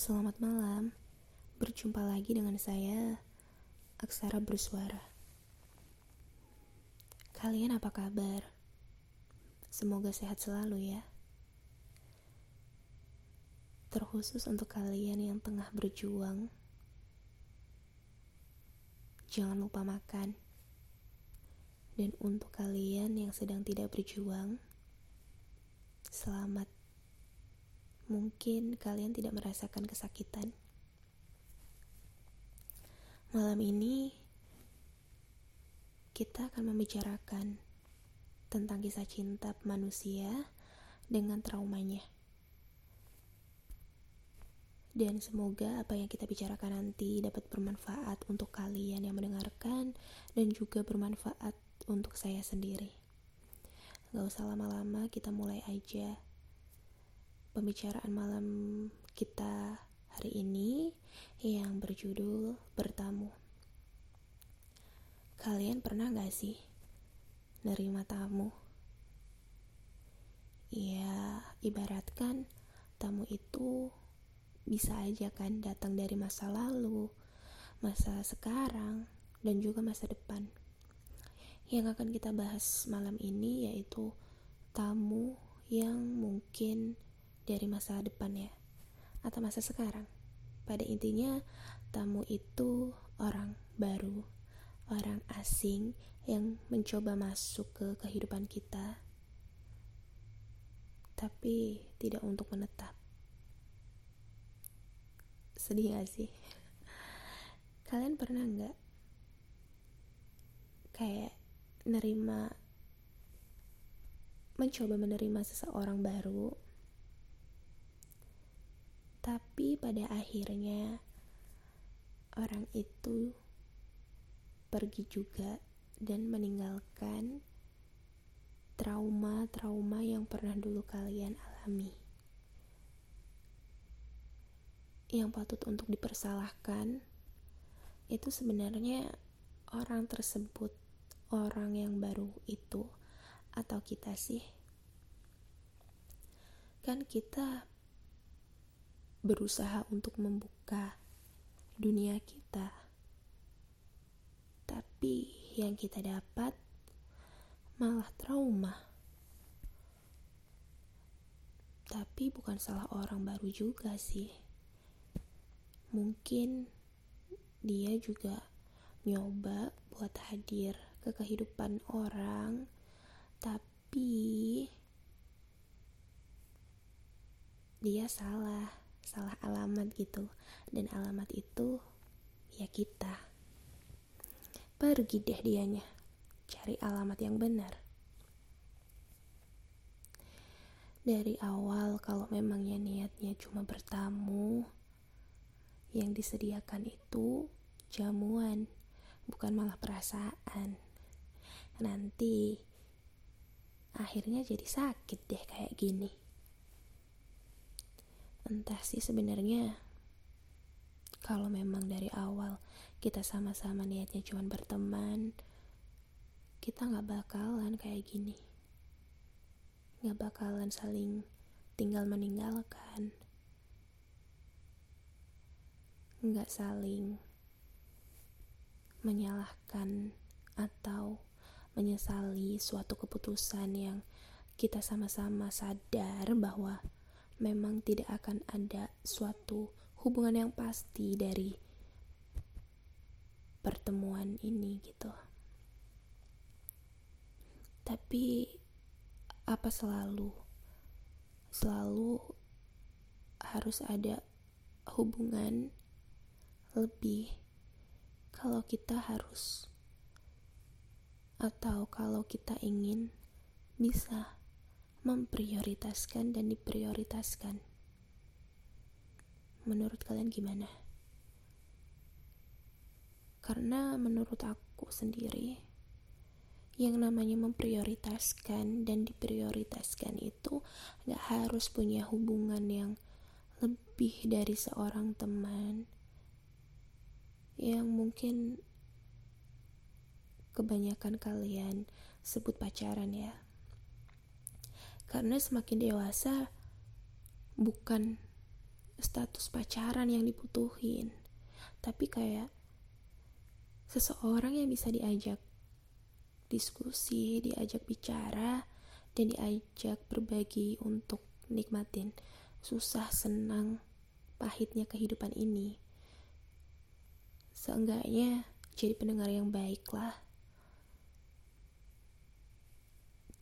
Selamat malam. Berjumpa lagi dengan saya, Aksara Bersuara. Kalian apa kabar? Semoga sehat selalu ya. Terkhusus untuk kalian yang tengah berjuang, jangan lupa makan. Dan untuk kalian yang sedang tidak berjuang, selamat. Mungkin kalian tidak merasakan kesakitan. Malam ini kita akan membicarakan tentang kisah cinta manusia dengan traumanya. Dan semoga apa yang kita bicarakan nanti dapat bermanfaat untuk kalian yang mendengarkan dan juga bermanfaat untuk saya sendiri. Gak usah lama-lama, kita mulai aja pembicaraan malam kita hari ini yang berjudul Bertamu. Kalian pernah gak sih nerima tamu? Ya, ibaratkan tamu itu bisa aja kan datang dari masa lalu, masa sekarang, dan juga masa depan. Yang akan kita bahas malam ini yaitu tamu yang mungkin dari masa depan ya, atau masa sekarang. Pada intinya, tamu itu orang baru, orang asing yang mencoba masuk ke kehidupan kita, tapi tidak untuk menetap. Sedih gak sih? Kalian pernah nggak kayak nerima mencoba menerima seseorang baru tapi pada akhirnya orang itu pergi juga dan meninggalkan trauma-trauma yang pernah dulu kalian alami. Yang patut untuk dipersalahkan itu sebenarnya orang tersebut orang yang baru itu atau kita sih kan kita berusaha untuk membuka dunia kita. Tapi yang kita dapat malah trauma. Tapi bukan salah orang baru juga sih. Mungkin dia juga nyoba buat hadir ke kehidupan orang, tapi dia salah, salah alamat gitu, dan alamat itu ya kita. Pergi deh dianya, cari alamat yang benar. Dari awal, kalau memangnya niatnya cuma bertamu, yang disediakan itu jamuan, bukan malah perasaan nanti akhirnya jadi sakit deh kayak gini. Entah sih sebenarnya kalau memang dari awal kita sama-sama niatnya cuma berteman, kita nggak bakalan kayak gini. Nggak bakalan saling tinggal meninggalkan. Nggak saling menyalahkan atau menyesali suatu keputusan yang kita sama-sama sadar bahwa memang tidak akan ada suatu hubungan yang pasti dari pertemuan ini gitu. Tapi apa selalu selalu harus ada hubungan lebih kalau kita harus atau kalau kita ingin bisa memprioritaskan dan diprioritaskan. Menurut kalian gimana? Karena menurut aku sendiri, yang namanya memprioritaskan dan diprioritaskan itu gak harus punya hubungan yang lebih dari seorang teman yang mungkin kebanyakan kalian sebut pacaran ya. Karena semakin dewasa bukan status pacaran yang dibutuhin tapi kayak seseorang yang bisa diajak diskusi, diajak bicara, dan diajak berbagi untuk nikmatin susah, senang, pahitnya kehidupan ini. Seenggaknya jadi pendengar yang baik lah.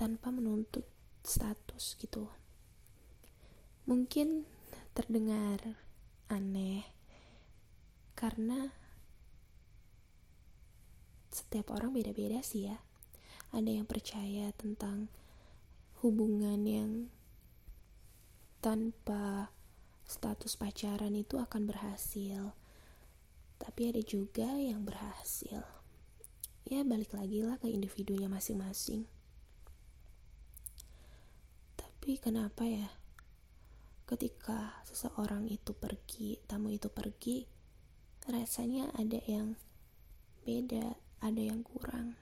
Tanpa menuntut status gitu. Mungkin terdengar aneh karena setiap orang beda-beda sih ya. Ada yang percaya tentang hubungan yang tanpa status pacaran itu akan berhasil tapi ada juga yang berhasil. Ya balik lagi lah ke individunya masing-masing tapi kenapa ya? Ketika seseorang itu pergi tamu itu pergi rasanya ada yang beda ada yang kurang.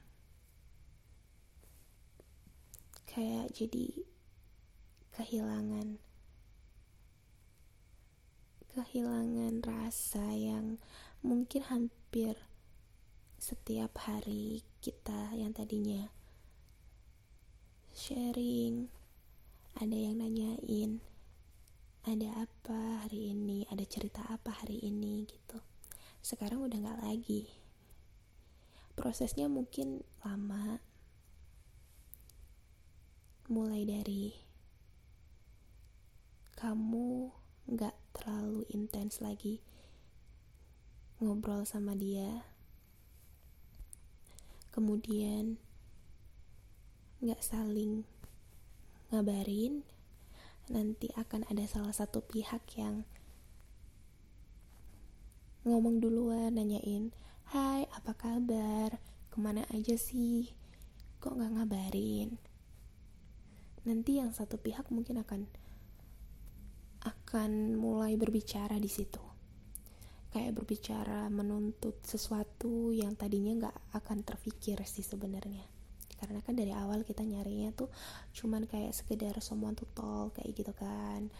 Kayak jadi kehilangan kehilangan rasa yang mungkin hampir setiap hari kita yang tadinya sharing ada yang nanyain ada apa hari ini? Ada cerita apa hari ini? Gitu. Sekarang udah nggak lagi. Prosesnya mungkin lama. Mulai dari kamu nggak terlalu intens lagi ngobrol sama dia. Kemudian nggak saling ngabarin nanti akan ada salah satu pihak yang ngomong duluan nanyain hai apa kabar? Ke mana aja sih? Kok nggak ngabarin? Nanti yang satu pihak mungkin akan akan mulai berbicara di situ. Kayak berbicara menuntut sesuatu yang tadinya nggak akan terpikir sih sebenarnya karena kan dari awal kita nyarinya tuh cuman kayak sekedar someone to talk kayak gitu kan.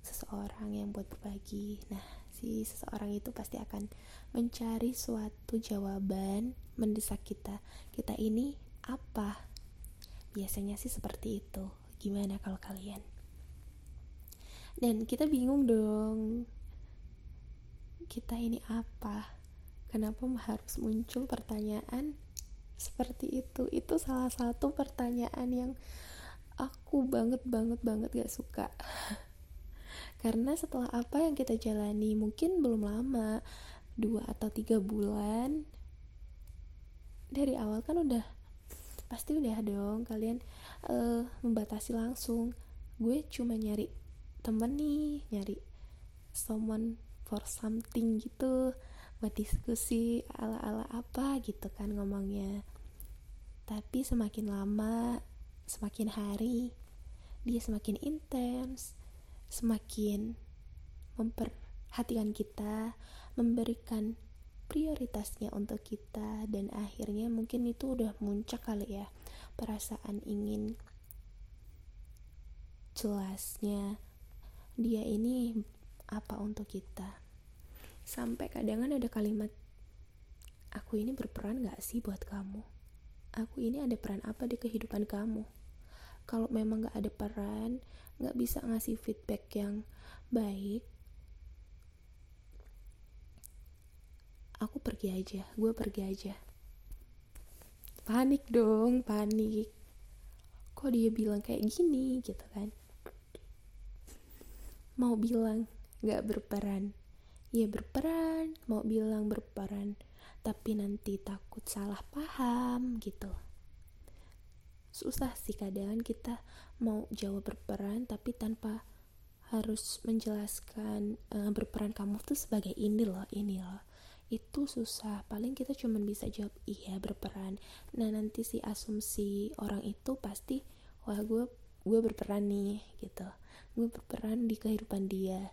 Seseorang yang buat berbagi. Nah si seseorang itu pasti akan mencari suatu jawaban mendesak kita. Kita ini apa? Biasanya sih seperti itu. Gimana kalau kalian? Dan kita bingung dong. Kita ini apa? Kenapa harus muncul pertanyaan seperti itu. Itu salah satu pertanyaan yang aku banget banget banget gak suka. Karena setelah apa yang kita jalani mungkin belum lama dua atau tiga bulan dari awal kan udah pasti udah dong kalian uh, membatasi langsung. Gue cuma nyari temen nih nyari someone for something gitu buat diskusi ala-ala apa gitu kan ngomongnya. Tapi semakin lama semakin hari dia semakin intens semakin memperhatikan kita memberikan prioritasnya untuk kita dan akhirnya mungkin itu udah muncak kali ya perasaan ingin jelasnya dia ini apa untuk kita sampai kadang ada kalimat aku ini berperan gak sih buat kamu? Aku ini ada peran apa di kehidupan kamu? Kalau memang gak ada peran gak bisa ngasih feedback yang baik aku pergi aja gue pergi aja. Panik dong panik. Kok dia bilang kayak gini gitu kan? Mau bilang gak berperan ya berperan mau bilang berperan tapi nanti takut salah paham gitu. Susah sih kadang kita mau jawab berperan tapi tanpa harus menjelaskan uh, berperan kamu tuh sebagai ini loh ini loh. Itu susah paling kita cuma bisa jawab iya berperan. Nah nanti si asumsi orang itu pasti wah gue gue berperan nih gitu. Gue berperan di kehidupan dia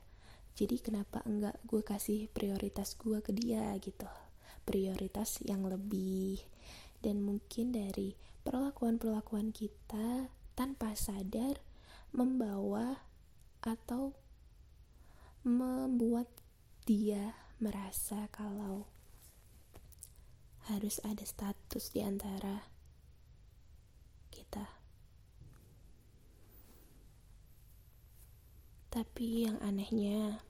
jadi kenapa enggak gue kasih prioritas gue ke dia gitu? Prioritas yang lebih. Dan mungkin dari perlakuan-perlakuan kita tanpa sadar membawa atau membuat dia merasa kalau harus ada status di antara kita. Tapi yang anehnya,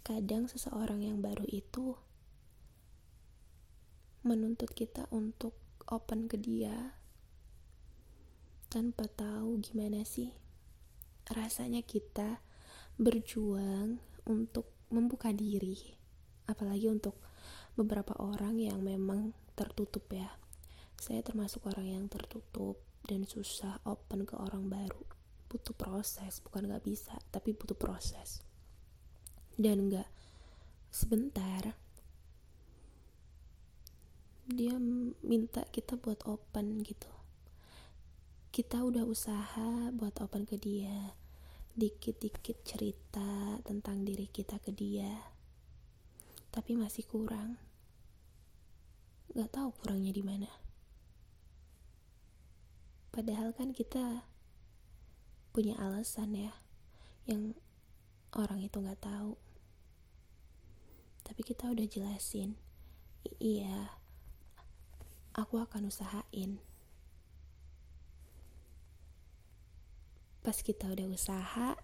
kadang seseorang yang baru itu menuntut kita untuk open ke dia tanpa tahu gimana sih rasanya kita berjuang untuk membuka diri apalagi untuk beberapa orang yang memang tertutup ya. Saya termasuk orang yang tertutup dan susah open ke orang baru butuh proses bukan gak bisa tapi butuh proses. Dan gak sebentar dia minta kita buat open gitu. Kita udah usaha buat open ke dia dikit-dikit cerita tentang diri kita ke dia tapi masih kurang. Gak tahu kurangnya di mana. Padahal kan kita punya alasan ya yang orang itu gak tahu. Tapi kita udah jelasin iya aku akan usahain. Pas kita udah usaha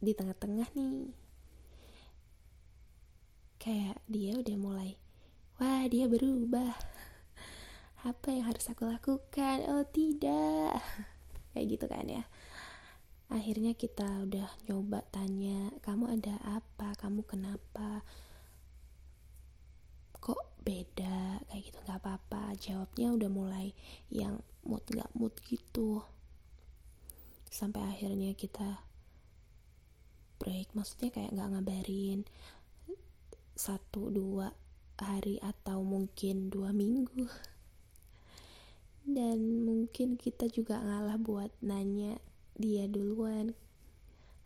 di tengah-tengah nih kayak dia udah mulai wah dia berubah. Apa yang harus aku lakukan? Oh tidak. Kayak gitu kan ya akhirnya kita udah nyoba tanya kamu ada apa? Kamu kenapa? Kok beda? Kayak gitu nggak apa-apa. Jawabnya udah mulai yang mood nggak mood gitu. Sampai akhirnya kita break. Maksudnya kayak nggak ngabarin satu dua hari atau mungkin dua minggu. Dan mungkin kita juga ngalah buat nanya dia duluan.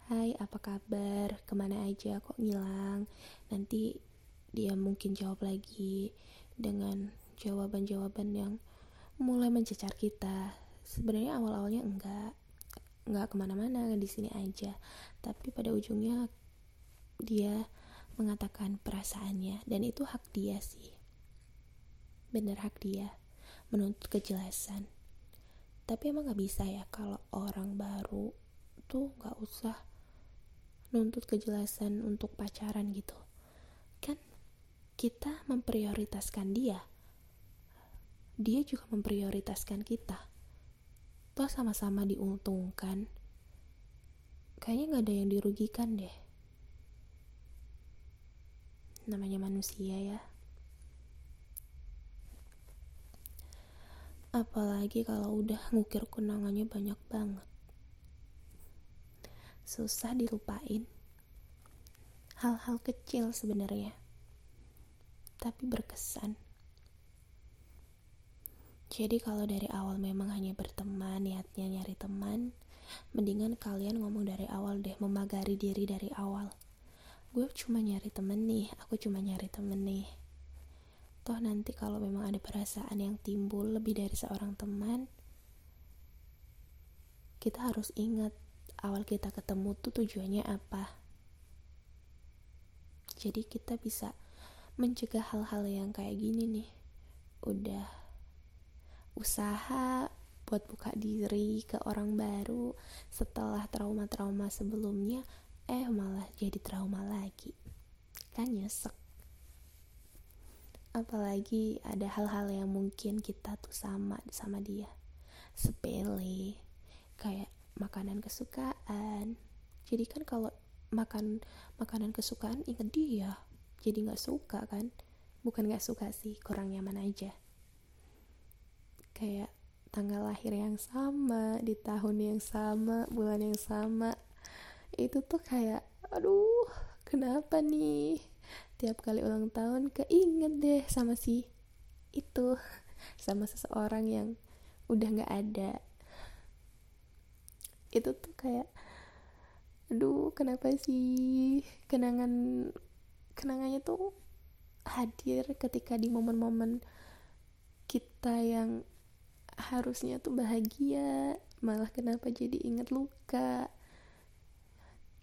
Hai apa kabar? Ke mana aja kok ngilang? Nanti dia mungkin jawab lagi dengan jawaban-jawaban yang mulai mencecar kita. Sebenarnya awal-awalnya enggak nggak ke mana-mana di sini aja. Tapi pada ujungnya dia mengatakan perasaannya dan itu hak dia sih. Bener hak dia menuntut kejelasan tapi emang nggak bisa ya kalau orang baru tuh nggak usah nuntut kejelasan untuk pacaran gitu. Kan kita memprioritaskan dia. Dia juga memprioritaskan kita. Toh sama-sama diuntungkan. Kayaknya nggak ada yang dirugikan deh. Namanya manusia ya apalagi kalau udah ngukir kenangannya banyak banget susah dilupain hal-hal kecil sebenarnya tapi berkesan jadi kalau dari awal memang hanya berteman, niatnya nyari teman, mendingan kalian ngomong dari awal deh, memagari diri dari awal. Gue cuma nyari temen nih, aku cuma nyari temen nih. Toh nanti kalau memang ada perasaan yang timbul lebih dari seorang teman, kita harus ingat awal kita ketemu tuh tujuannya apa. Jadi kita bisa mencegah hal-hal yang kayak gini nih. Udah usaha buat buka diri ke orang baru setelah trauma-trauma sebelumnya eh malah jadi trauma lagi kan nyesek apalagi ada hal-hal yang mungkin kita tuh sama sama dia. Sepele kayak makanan kesukaan. Jadi kan kalau makan makanan kesukaan inget dia. Jadi nggak suka kan? Bukan nggak suka sih kurang nyaman aja. Kayak tanggal lahir yang sama di tahun yang sama bulan yang sama. Itu tuh kayak aduh kenapa nih tiap kali ulang tahun keinget deh sama si itu sama seseorang yang udah nggak ada. Itu tuh kayak aduh kenapa sih kenangan kenangannya tuh hadir ketika di momen-momen kita yang harusnya tuh bahagia malah kenapa jadi inget luka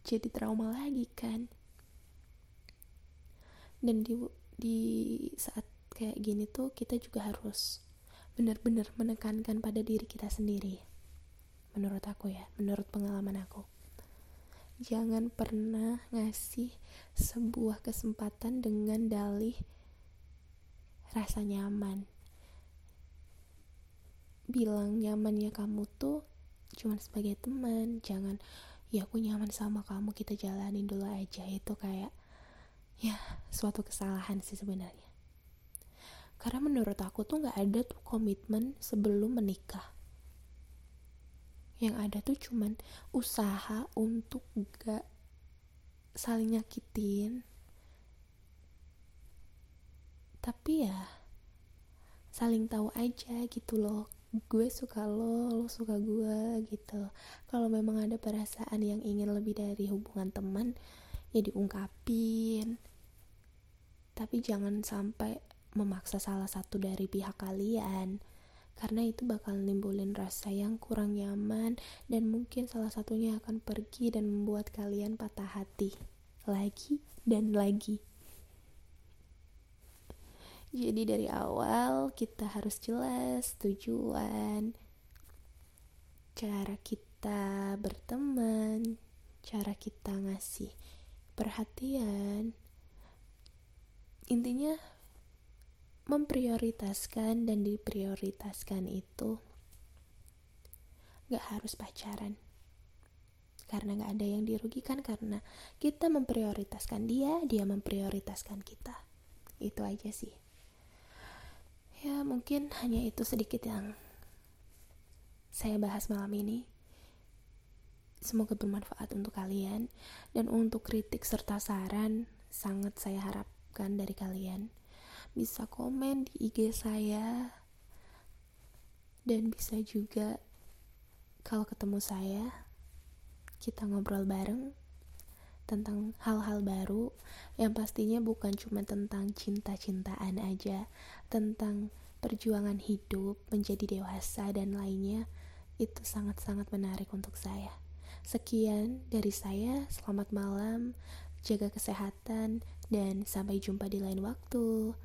jadi trauma lagi kan dan di di saat kayak gini tuh kita juga harus benar-benar menekankan pada diri kita sendiri. Menurut aku ya menurut pengalaman aku. Jangan pernah ngasih sebuah kesempatan dengan dalih rasa nyaman. Bilang nyamannya kamu tuh cuman sebagai teman jangan ya aku nyaman sama kamu kita jalanin dulu aja itu kayak ya suatu kesalahan sih sebenarnya. Karena menurut aku tuh nggak ada tuh komitmen sebelum menikah. Yang ada tuh cuman usaha untuk gak saling nyakitin. Tapi ya saling tahu aja gitu loh. Gue suka lo lo suka gue gitu. Kalau memang ada perasaan yang ingin lebih dari hubungan teman ya diungkapin tapi jangan sampai memaksa salah satu dari pihak kalian karena itu bakal nimbulin rasa yang kurang nyaman dan mungkin salah satunya akan pergi dan membuat kalian patah hati lagi dan lagi. Jadi dari awal kita harus jelas tujuan, cara kita berteman, cara kita ngasih perhatian. Intinya memprioritaskan dan diprioritaskan itu gak harus pacaran. Karena gak ada yang dirugikan karena kita memprioritaskan dia dia memprioritaskan kita. Itu aja sih. Ya mungkin hanya itu sedikit yang saya bahas malam ini semoga bermanfaat untuk kalian. Dan untuk kritik serta saran sangat saya harapkan dari kalian. Bisa komen di IG saya. Dan bisa juga kalau ketemu saya kita ngobrol bareng tentang hal-hal baru yang pastinya bukan cuma tentang cinta-cintaan aja tentang perjuangan hidup menjadi dewasa dan lainnya itu sangat-sangat menarik untuk saya sekian dari saya. Selamat malam. Jaga kesehatan. Dan sampai jumpa di lain waktu